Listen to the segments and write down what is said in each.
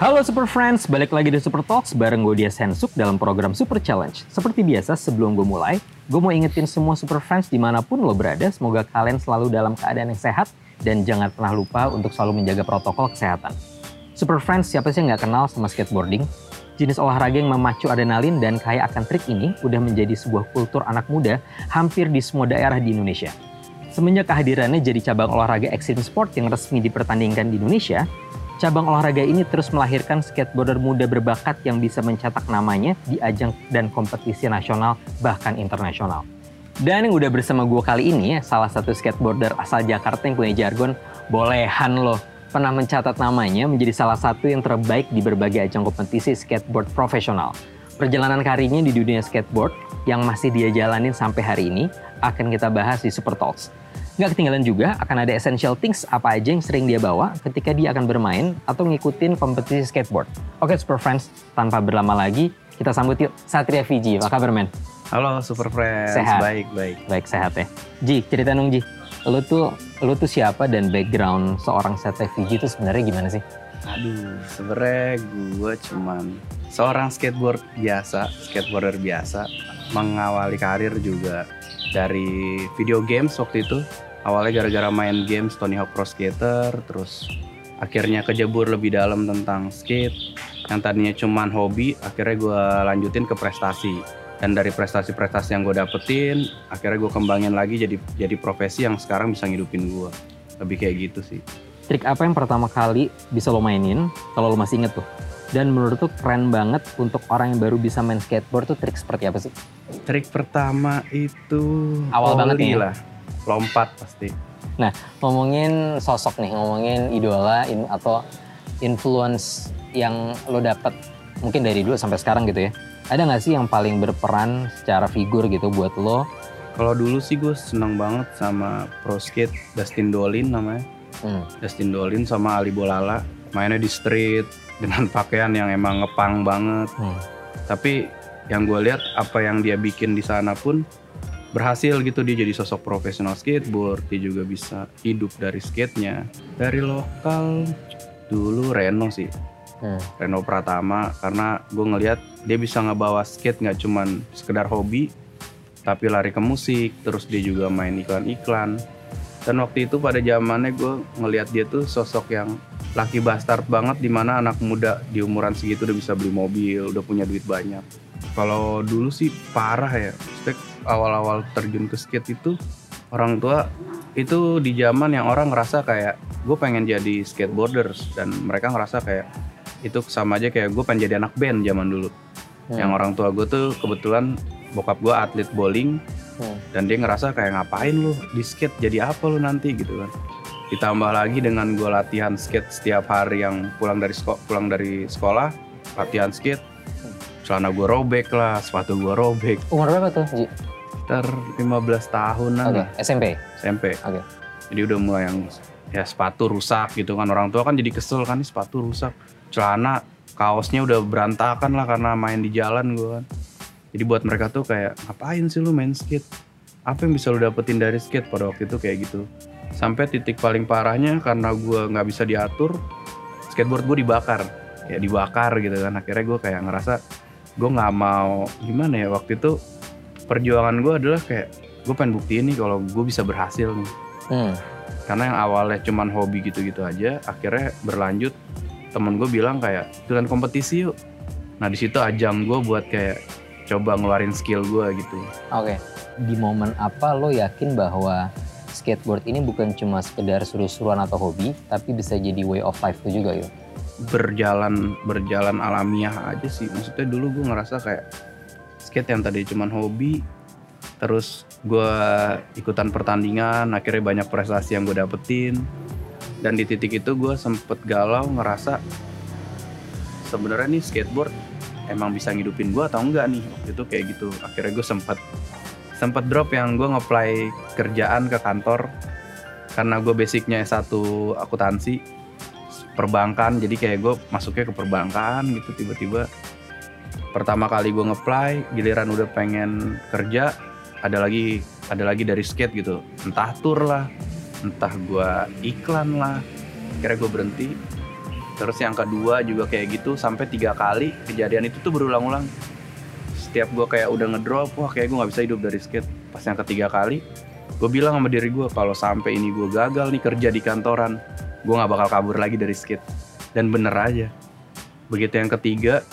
Halo Super Friends, balik lagi di Super Talks bareng gue Dia Sensuk dalam program Super Challenge. Seperti biasa, sebelum gue mulai, gue mau ingetin semua Super Friends di mana pun lo berada, semoga kalian selalu dalam keadaan yang sehat dan jangan pernah lupa untuk selalu menjaga protokol kesehatan. Super Friends, siapa sih yang nggak kenal sama skateboarding? Jenis olahraga yang memacu adrenalin dan kaya akan trik ini udah menjadi sebuah kultur anak muda hampir di semua daerah di Indonesia. Semenjak kehadirannya jadi cabang olahraga extreme sport yang resmi dipertandingkan di Indonesia, cabang olahraga ini terus melahirkan skateboarder muda berbakat yang bisa mencetak namanya di ajang dan kompetisi nasional bahkan internasional. Dan yang udah bersama gue kali ini, salah satu skateboarder asal Jakarta yang punya jargon, bolehan loh pernah mencatat namanya menjadi salah satu yang terbaik di berbagai ajang kompetisi skateboard profesional. Perjalanan karirnya di dunia skateboard yang masih dia jalanin sampai hari ini akan kita bahas di Super Talks. Nggak ketinggalan juga akan ada essential things apa aja yang sering dia bawa ketika dia akan bermain atau ngikutin kompetisi skateboard. Oke Super Friends, tanpa berlama lagi, kita sambut yuk Satria Fiji. Apa kabar men? Halo Super Friends, Sehat. baik baik. Baik sehat ya. Ji, cerita dong Ji. Lu tuh lu tuh siapa dan background seorang Satria Fiji itu sebenarnya gimana sih? Aduh, sebenarnya gue cuman seorang skateboard biasa, skateboarder biasa, mengawali karir juga dari video games waktu itu. Awalnya gara-gara main games Tony Hawk Pro Skater, terus akhirnya kejebur lebih dalam tentang skate. Yang tadinya cuman hobi, akhirnya gue lanjutin ke prestasi. Dan dari prestasi-prestasi yang gue dapetin, akhirnya gue kembangin lagi jadi jadi profesi yang sekarang bisa ngidupin gue. Lebih kayak gitu sih. Trik apa yang pertama kali bisa lo mainin kalau lo masih inget tuh? Dan menurut tuh keren banget untuk orang yang baru bisa main skateboard tuh trik seperti apa sih? Trik pertama itu Awal banget ya? lah, lompat pasti. Ngomongin sosok nih, ngomongin idola in- atau influence yang lo dapet mungkin dari dulu sampai sekarang gitu ya. Ada nggak sih yang paling berperan secara figur gitu buat lo? Kalau dulu sih gue seneng banget sama pro skate Dustin Dolin namanya, Hmm. Dustin Dolin sama Ali Bolala, mainnya di street dengan pakaian yang emang ngepang banget. Hmm. Tapi yang gue lihat apa yang dia bikin di sana pun berhasil gitu dia jadi sosok profesional skateboard, dia juga bisa hidup dari skate-nya. Dari lokal dulu Reno sih, Hmm. Reno Pratama karena gue ngelihat dia bisa ngebawa skate nggak cuman sekedar hobi tapi lari ke musik terus dia juga main iklan-iklan dan waktu itu pada zamannya gue ngelihat dia tuh sosok yang laki bastard banget di mana anak muda di umuran segitu udah bisa beli mobil udah punya duit banyak. Kalau dulu sih parah ya. Maksudnya awal-awal terjun ke skate itu orang tua itu di zaman yang orang ngerasa kayak gue pengen jadi skateboarders. Dan mereka ngerasa kayak itu sama aja kayak gue pengen jadi anak band zaman dulu. Hmm. yang orang tua gue tuh kebetulan bokap gue atlet bowling Hmm. dan dia ngerasa kayak ngapain lu di skate? Jadi apa lu nanti? Gitu kan ditambah lagi dengan gue latihan skate setiap hari yang pulang dari sekolah pulang dari sekolah latihan skate celana gue robek lah sepatu gue robek. Umur berapa tuh, Ji? ter 15 tahunan Oke, lah. SMP. SMP Oke. jadi udah mulai yang ya sepatu rusak gitu kan. Orang tua kan jadi kesel kan "Ih, sepatu rusak celana kaosnya udah berantakan lah karena main di jalan gue kan. Jadi buat mereka tuh kayak ngapain sih lu main skate? Apa yang bisa lu dapetin dari skate? Pada waktu itu kayak gitu sampai titik paling parahnya karena gue nggak bisa diatur skateboard gue dibakar. Ya dibakar gitu kan. Akhirnya gue kayak ngerasa gue nggak mau gimana ya waktu itu perjuangan gue adalah kayak gue pengen buktiin nih kalau gue bisa berhasil nih. Hmm. karena yang awalnya cuman hobi gitu-gitu aja akhirnya berlanjut temen gue bilang kayak ikutan kompetisi yuk. Nah di situ ajang gue buat kayak coba ngeluarin skill gue gitu. Oke. Di momen apa lo yakin bahwa skateboard ini bukan cuma sekedar seru-seruan atau hobi, tapi bisa jadi way of life lo juga yuk? berjalan berjalan alamiah aja sih. Maksudnya dulu gue ngerasa kayak skate yang tadi cuman hobi terus gue ikutan pertandingan akhirnya banyak prestasi yang gue dapetin. Dan di titik itu gue sempet galau ngerasa sebenarnya nih skateboard emang bisa ngidupin gue atau enggak nih? Waktu itu kayak gitu. Akhirnya gue sempet sempet drop yang gue ngeplay kerjaan ke kantor. Karena gue basicnya satu akuntansi perbankan. Jadi kayak gue masuknya ke perbankan gitu tiba-tiba. Pertama kali gue ngeplay giliran udah pengen kerja ada lagi ada lagi dari skate gitu. Entah tour lah entah gue iklan lah akhirnya gue berhenti. Terus yang kedua juga kayak gitu sampai tiga kali kejadian itu tuh berulang-ulang setiap gue kayak udah ngedrop wah kayak gue nggak bisa hidup dari skate pas yang ketiga kali gue bilang sama diri gue kalau sampai ini gue gagal nih kerja di kantoran gue nggak bakal kabur lagi dari skate dan bener aja begitu yang ketiga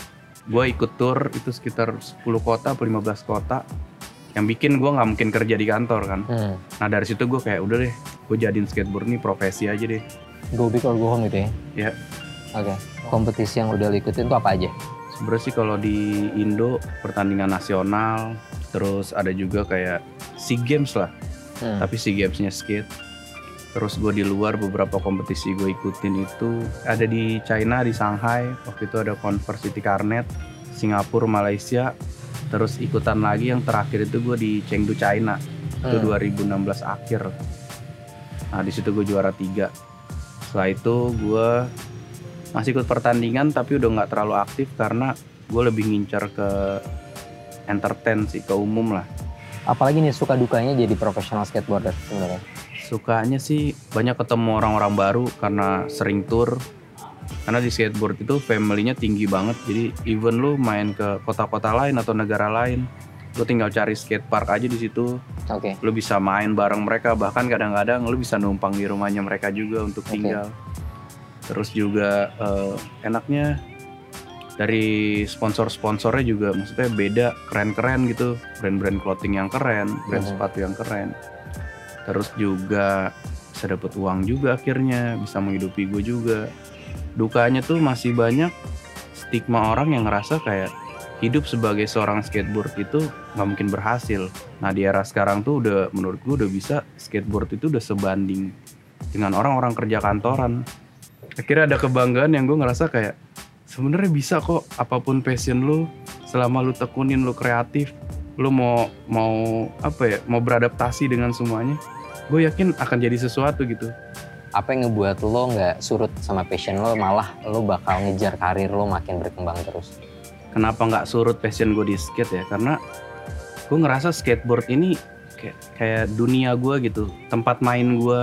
gue ikut tour itu sekitar 10 kota atau 15 kota yang bikin gue nggak mungkin kerja di kantor kan Hmm. nah dari situ gue kayak udah deh gue jadiin skateboard nih profesi aja deh Go big or go home gitu ya? Ya. Oke. Kompetisi yang udah lo ikutin tuh apa aja? Sebenarnya sih kalau di Indo pertandingan nasional terus ada juga kayak SEA Games lah. Hmm. tapi SEA Gamesnya skate. Terus gue di luar beberapa kompetisi gue ikutin itu. Ada di China di Shanghai waktu itu ada Conversity Carnet Singapura Malaysia. Terus ikutan lagi yang terakhir itu gue di Chengdu China. Itu Hmm. 2016 akhir. Nah di situ gue juara tiga. Setelah itu gue masih ikut pertandingan tapi udah nggak terlalu aktif karena gue lebih ngincar ke entertain sih ke umum lah. Apalagi nih suka dukanya jadi profesional skateboarder sebenarnya. sukanya sih banyak ketemu orang-orang baru karena sering tour. Karena di skateboard itu family-nya tinggi banget jadi even lu main ke kota-kota lain atau negara lain lu tinggal cari skatepark aja di situ. Oke. lu bisa main bareng mereka bahkan kadang-kadang lu bisa numpang di rumahnya mereka juga untuk tinggal terus juga eh, enaknya dari sponsor-sponsornya juga maksudnya beda keren-keren gitu brand-brand clothing yang keren brand Mhm. sepatu yang keren terus juga bisa dapet uang juga akhirnya bisa menghidupi gue juga dukanya tuh masih banyak stigma orang yang ngerasa kayak hidup sebagai seorang skateboard itu nggak mungkin berhasil Nah di era sekarang tuh udah menurut gue udah bisa skateboard itu udah sebanding dengan orang-orang kerja kantoran. Akhirnya ada kebanggaan yang gue ngerasa kayak sebenarnya bisa kok apa pun passion lu selama lu tekunin lu kreatif lu mau mau apa ya mau beradaptasi dengan semuanya gue yakin akan jadi sesuatu gitu Apa yang ngebuat lo nggak surut sama passion lo, malah lo bakal ngejar karir lo makin berkembang terus? kenapa nggak surut passion gue di skate ya karena gue ngerasa skateboard ini kayak, kayak dunia gue gitu tempat main gue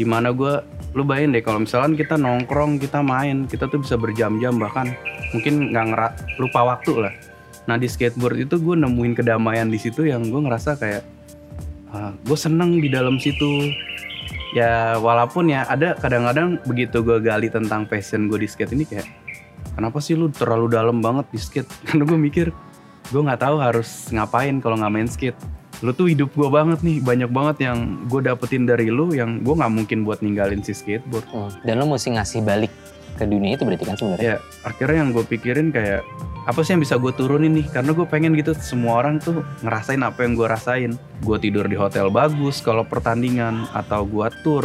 di mana gue lu bayangin deh kalau misalkan kita nongkrong kita main kita tuh bisa berjam-jam bahkan mungkin nggak ngera lupa waktu lah. Nah di skateboard itu gue nemuin kedamaian di situ yang gue ngerasa kayak gue seneng di dalam situ. Ya walaupun ya ada kadang-kadang begitu gue gali tentang passion gue di skate ini kayak kenapa sih lu terlalu dalam banget di skate? Karena gue mikir gue nggak tahu harus ngapain kalau nggak main skate lu tuh hidup gue banget nih banyak banget yang gue dapetin dari lu yang gue nggak mungkin buat ninggalin si skateboard Hmm. Dan lo mesti ngasih balik ke dunia itu berarti kan sebenarnya? ya akhirnya yang gue pikirin kayak apa sih yang bisa gue turunin nih karena gue pengen gitu semua orang tuh ngerasain apa yang gue rasain gue tidur di hotel bagus kalau pertandingan atau gue tour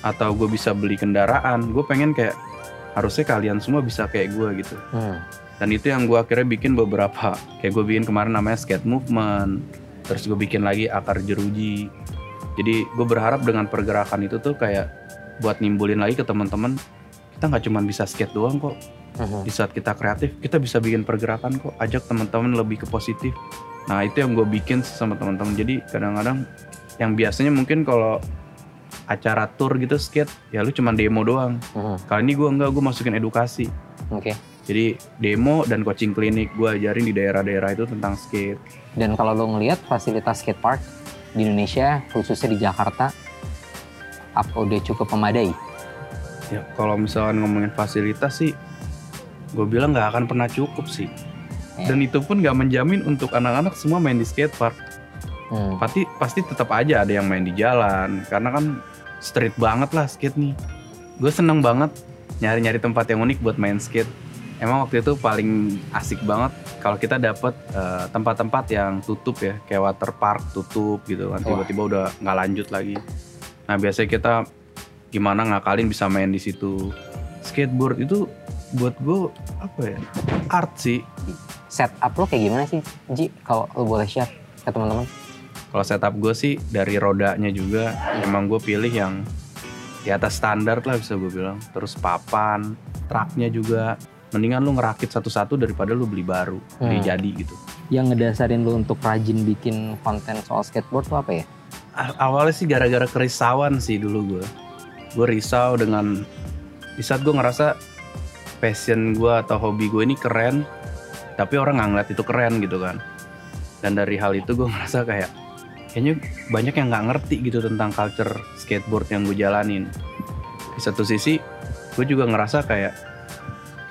atau gue bisa beli kendaraan gue pengen kayak harusnya kalian semua bisa kayak gue gitu Hmm. dan itu yang gue akhirnya bikin beberapa kayak gue bikin kemarin namanya skate movement terus gue bikin lagi akar jeruji jadi gue berharap dengan pergerakan itu tuh kayak buat nimbulin lagi ke teman-teman kita nggak cuma bisa skate doang kok Mhm. di saat kita kreatif kita bisa bikin pergerakan kok ajak teman-teman lebih ke positif nah itu yang gue bikin sama teman-teman jadi kadang-kadang yang biasanya mungkin kalau acara tour gitu skate ya lu cuma demo doang Mhm. kali ini gue enggak gue masukin edukasi Oke. Jadi demo dan coaching klinik gue ajarin di daerah-daerah itu tentang skate. Dan kalau lo ngelihat fasilitas skate park di Indonesia, khususnya di Jakarta, apa udah cukup memadai? Ya kalau misalkan ngomongin fasilitas sih, gue bilang nggak akan pernah cukup sih. Ya. Dan itu pun nggak menjamin untuk anak-anak semua main di skate park. Hmm. Pasti pasti tetap aja ada yang main di jalan, karena kan street banget lah skate nih. Gue seneng banget nyari-nyari tempat yang unik buat main skate. Emang waktu itu paling asik banget kalau kita dapet eh, tempat-tempat yang tutup ya, kayak water park tutup gitu kan, tiba-tiba udah nggak lanjut lagi. Nah biasanya kita gimana ngakalin bisa main di situ. Skateboard itu buat gue apa ya art sih. Setup lo kayak gimana sih, Ji? Kalau lo boleh share ke teman-teman? Kalau setup gue sih dari rodanya juga emang gue pilih yang di atas standar lah bisa gue bilang. Terus papan, truknya juga. Mendingan lu ngerakit satu-satu daripada lu beli baru, beli Hmm. jadi gitu. Yang ngedasarin lo untuk rajin bikin konten soal skateboard tuh apa ya? A- Awalnya sih gara-gara kerisauan sih dulu gue. Gue risau dengan di saat gue ngerasa passion gue atau hobi gue ini keren tapi orang nggak ngeliat itu keren gitu kan dan dari hal itu gue merasa kayak kayaknya banyak yang nggak ngerti gitu tentang culture skateboard yang gue jalanin di satu sisi gue juga ngerasa kayak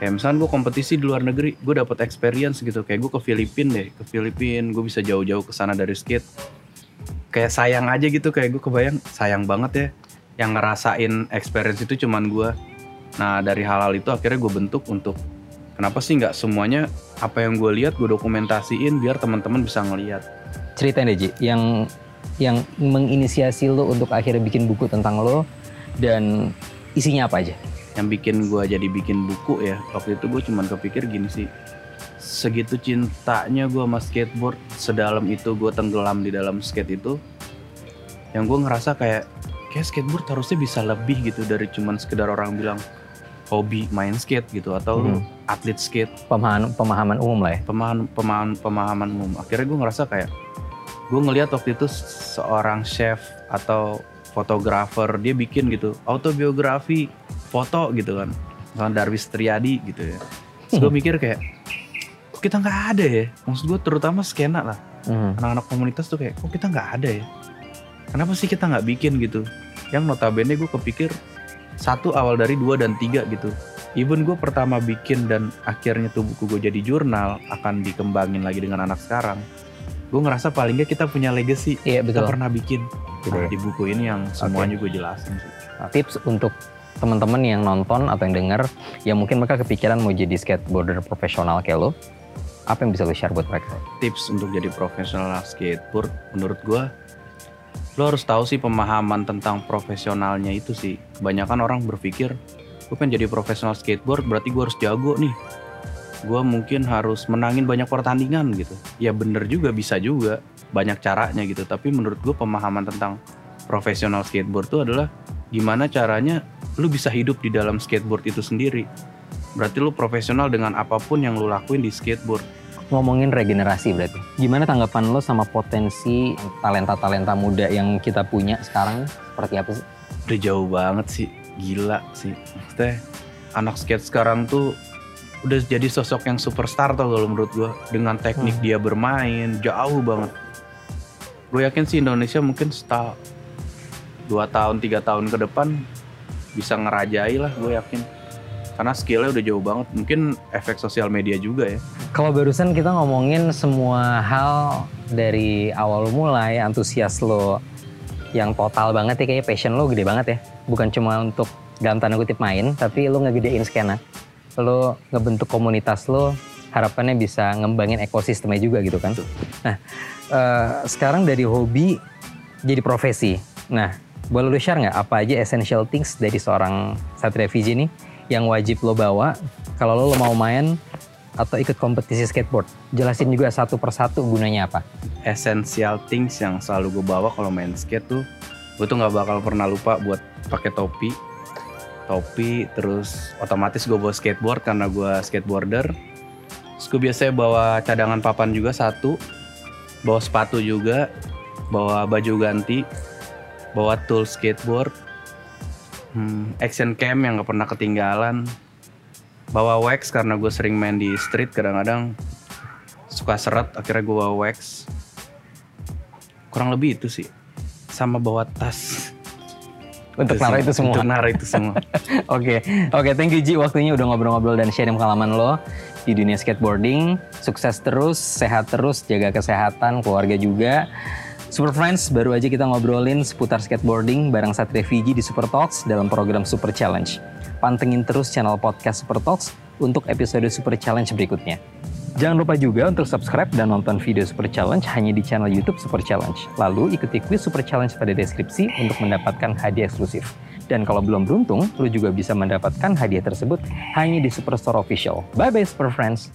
kayak misalnya gue kompetisi di luar negeri gue dapet experience gitu. Kayak gue ke Filipina deh ke Filipina gue bisa jauh-jauh ke sana dari skate. Kayak sayang aja gitu kayak gue kebayang sayang banget ya. Yang ngerasain experience itu cuman gue nah dari hal-hal itu akhirnya gue bentuk untuk kenapa sih nggak semuanya apa yang gue lihat gue dokumentasiin biar teman-teman bisa ngelihat. Ceritain deh Ji, yang yang menginisiasi lo untuk akhirnya bikin buku tentang lo dan isinya apa aja? Yang bikin gue jadi bikin buku ya waktu itu gue cuman kepikir gini sih segitu cintanya gue sama skateboard sedalam itu gue tenggelam di dalam skate itu yang gue ngerasa kayak kayak skateboard harusnya bisa lebih gitu dari cuman sekedar orang bilang hobi main skate gitu atau Hmm. atlet skate Pemahaman pemahaman umum lah ya. pemahaman pemahaman pemahaman umum akhirnya gue ngerasa kayak gue ngelihat waktu itu seorang chef atau fotografer dia bikin gitu autobiografi foto gitu kan. Misalnya Darwis Triadi gitu ya. Terus gue mikir kayak kok kita nggak ada ya? Maksud gue terutama skena lah. Hmm. anak-anak komunitas tuh kayak kok kita nggak ada ya? Kenapa sih kita nggak bikin gitu? Yang notabene gue kepikir satu awal dari dua dan tiga gitu. Even gue pertama bikin dan akhirnya tuh buku gue jadi jurnal akan dikembangin lagi dengan anak sekarang. Gue ngerasa paling nggak kita punya legacy. Iya kita betul. pernah bikin. Nah, di buku ini yang semuanya gue jelasin sih. Tips untuk teman-teman yang nonton atau yang denger yang mungkin mereka kepikiran mau jadi skateboarder profesional kayak lo, apa yang bisa lo share buat mereka? tips untuk jadi profesional skateboard menurut gue lo harus tahu sih pemahaman tentang profesionalnya itu sih. Kebanyakan orang berpikir gue pengen jadi profesional skateboard berarti gue harus jago nih. Gue mungkin harus menangin banyak pertandingan gitu. Ya bener juga bisa juga. Banyak caranya gitu. Tapi menurut gue pemahaman tentang profesional skateboard itu adalah gimana caranya lu bisa hidup di dalam skateboard itu sendiri berarti lu profesional dengan apa pun yang lu lakuin di skateboard Ngomongin regenerasi berarti. Gimana tanggapan lo sama potensi talenta-talenta muda yang kita punya sekarang? Seperti apa sih? udah jauh banget sih gila sih maksudnya anak skate sekarang tuh udah jadi sosok yang superstar tau kalau menurut gua dengan teknik Hmm. dia bermain jauh banget gue yakin sih Indonesia mungkin setahun dua tahun tiga tahun ke depan bisa ngerajai lah gue yakin karena skillnya udah jauh banget mungkin efek sosial media juga ya Kalau barusan kita ngomongin semua hal dari awal mulai, antusias lo yang total banget ya, kayaknya passion lo gede banget ya. Bukan cuma untuk dalam tanda kutip main, tapi lo ngegedein skena. Lo ngebentuk komunitas lo, harapannya bisa ngembangin ekosistemnya juga gitu kan. Nah, eh, sekarang dari hobi jadi profesi. Nah, boleh lo share nggak apa aja essential things dari seorang Satria Fiji nih yang wajib lo bawa kalau lo mau main atau ikut kompetisi skateboard. Jelasin juga satu persatu gunanya apa. essential things yang selalu gue bawa kalau main skate tuh gue tuh nggak bakal pernah lupa buat pakai topi topi terus otomatis gue bawa skateboard karena gue skateboarder terus gue biasanya bawa cadangan papan juga satu bawa sepatu juga bawa baju ganti bawa tool skateboard hmm, action cam yang gak pernah ketinggalan bawa wax karena gue sering main di street kadang-kadang suka seret akhirnya gue bawa wax kurang lebih itu sih sama bawa tas Untuk naruh itu semua. untuk naruh itu semua Oke, oke, thank you Ji waktunya udah ngobrol-ngobrol dan sharing pengalaman lo di dunia skateboarding. Sukses terus, sehat terus, jaga kesehatan, keluarga juga. Super Friends, baru aja kita ngobrolin seputar skateboarding bareng Satria Fiji di Super Talks dalam program Super Challenge. Pantengin terus channel podcast Super Talks untuk episode Super Challenge berikutnya. Jangan lupa juga untuk subscribe dan nonton video Super Challenge hanya di channel YouTube Super Challenge. Lalu ikuti quiz Super Challenge pada deskripsi untuk mendapatkan hadiah eksklusif. Dan kalau belum beruntung, lu juga bisa mendapatkan hadiah tersebut hanya di Superstore Official. Bye-bye Super Friends!